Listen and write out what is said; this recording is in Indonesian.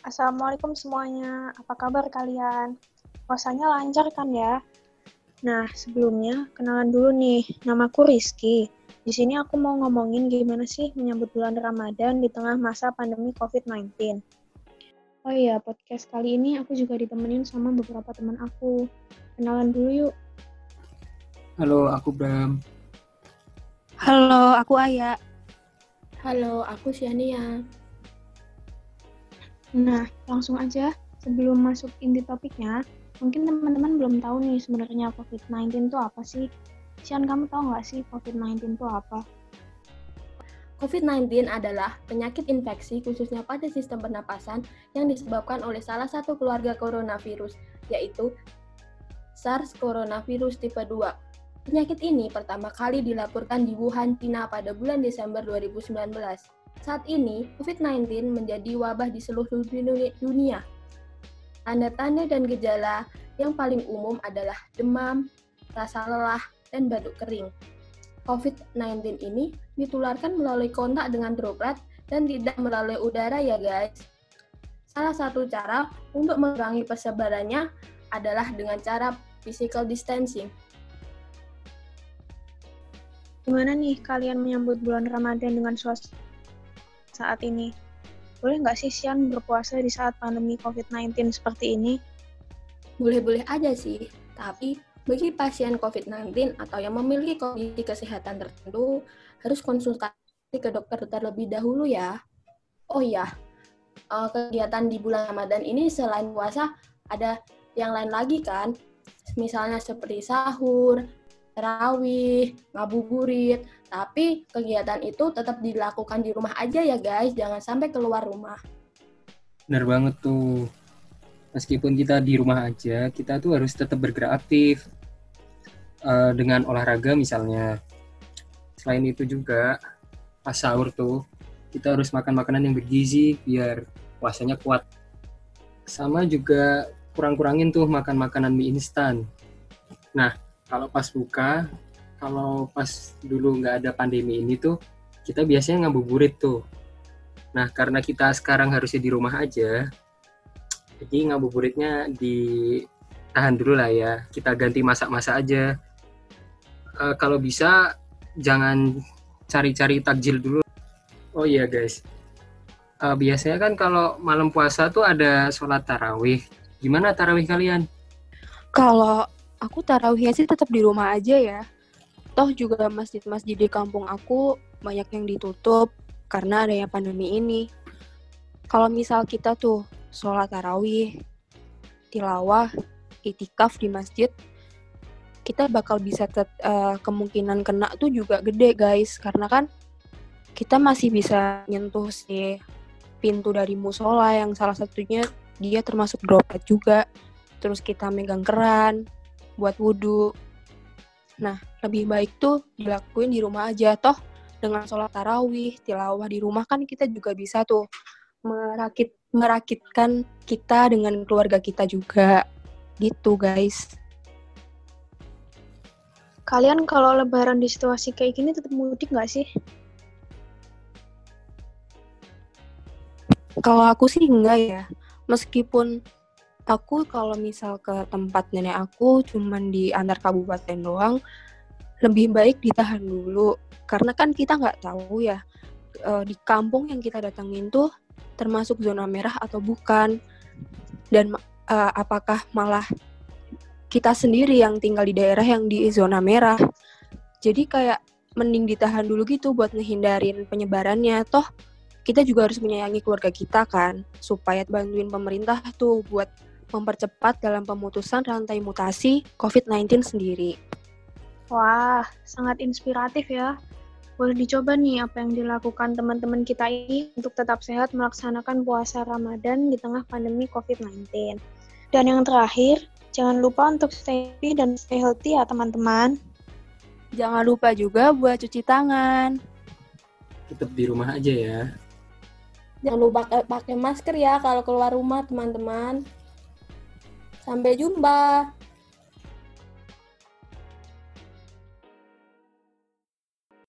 Assalamualaikum semuanya, apa kabar kalian? Puasanya lancar kan ya? Nah, sebelumnya kenalan dulu nih, namaku Rizky. Di sini aku mau ngomongin gimana sih menyambut bulan Ramadan di tengah masa pandemi COVID-19. Oh iya, podcast kali ini aku juga ditemenin sama beberapa teman aku. Kenalan dulu yuk. Halo, aku Bram. Halo, aku Aya. Halo, aku Siania. Nah, langsung aja sebelum masuk inti topiknya, mungkin teman-teman belum tahu nih sebenarnya COVID-19 itu apa sih? Sian, kamu tahu nggak sih COVID-19 itu apa? COVID-19 adalah penyakit infeksi khususnya pada sistem pernapasan yang disebabkan oleh salah satu keluarga coronavirus, yaitu SARS coronavirus tipe 2 Penyakit ini pertama kali dilaporkan di Wuhan, China pada bulan Desember 2019. Saat ini, COVID-19 menjadi wabah di seluruh dunia. Tanda-tanda dan gejala yang paling umum adalah demam, rasa lelah, dan batuk kering. COVID-19 ini ditularkan melalui kontak dengan droplet dan tidak melalui udara ya guys. Salah satu cara untuk mengurangi persebarannya adalah dengan cara physical distancing. Gimana nih kalian menyambut bulan Ramadan dengan suasana saat ini? Boleh nggak sih Sian berpuasa di saat pandemi COVID-19 seperti ini? Boleh-boleh aja sih, tapi bagi pasien COVID-19 atau yang memiliki kondisi kesehatan tertentu, harus konsultasi ke dokter terlebih dahulu ya. Oh iya, eh, kegiatan di bulan Ramadan ini selain puasa, ada yang lain lagi kan? Misalnya seperti sahur, terawih, ngabuburit, tapi kegiatan itu tetap dilakukan di rumah aja ya guys, jangan sampai keluar rumah. Benar banget tuh. Meskipun kita di rumah aja, kita tuh harus tetap bergerak aktif uh, dengan olahraga misalnya. Selain itu juga pas sahur tuh kita harus makan makanan yang bergizi biar puasanya kuat. Sama juga kurang-kurangin tuh makan makanan mie instan. Nah, kalau pas buka kalau pas dulu nggak ada pandemi ini tuh kita biasanya ngabuburit tuh. Nah karena kita sekarang harusnya di rumah aja jadi ngabuburitnya ditahan dulu lah ya. Kita ganti masak-masak aja. E, kalau bisa jangan cari-cari takjil dulu. Oh iya guys. E, biasanya kan kalau malam puasa tuh ada sholat tarawih. Gimana tarawih kalian? Kalau aku tarawihnya sih tetap di rumah aja ya. Toh juga masjid-masjid di kampung aku banyak yang ditutup karena adanya pandemi ini. Kalau misal kita tuh sholat tarawih, tilawah, itikaf di masjid, kita bakal bisa tet, uh, kemungkinan kena tuh juga gede guys. Karena kan kita masih bisa nyentuh si pintu dari musola yang salah satunya dia termasuk droplet juga. Terus kita megang keran, buat wudhu. Nah, lebih baik tuh dilakuin di rumah aja. Toh, dengan sholat tarawih, tilawah di rumah kan kita juga bisa tuh merakit merakitkan kita dengan keluarga kita juga. Gitu, guys. Kalian kalau lebaran di situasi kayak gini tetap mudik nggak sih? Kalau aku sih enggak ya. Meskipun aku kalau misal ke tempat nenek aku cuman di antar kabupaten doang lebih baik ditahan dulu. Karena kan kita nggak tahu ya uh, di kampung yang kita datangin tuh termasuk zona merah atau bukan? Dan uh, apakah malah kita sendiri yang tinggal di daerah yang di zona merah? Jadi kayak mending ditahan dulu gitu buat ngehindarin penyebarannya. Toh kita juga harus menyayangi keluarga kita kan supaya bantuin pemerintah tuh buat mempercepat dalam pemutusan rantai mutasi COVID-19 sendiri. Wah, sangat inspiratif ya. Boleh dicoba nih apa yang dilakukan teman-teman kita ini untuk tetap sehat melaksanakan puasa Ramadan di tengah pandemi COVID-19. Dan yang terakhir, jangan lupa untuk stay happy dan stay healthy ya teman-teman. Jangan lupa juga buat cuci tangan. Tetap di rumah aja ya. Jangan lupa pakai masker ya kalau keluar rumah teman-teman. Sampai jumpa.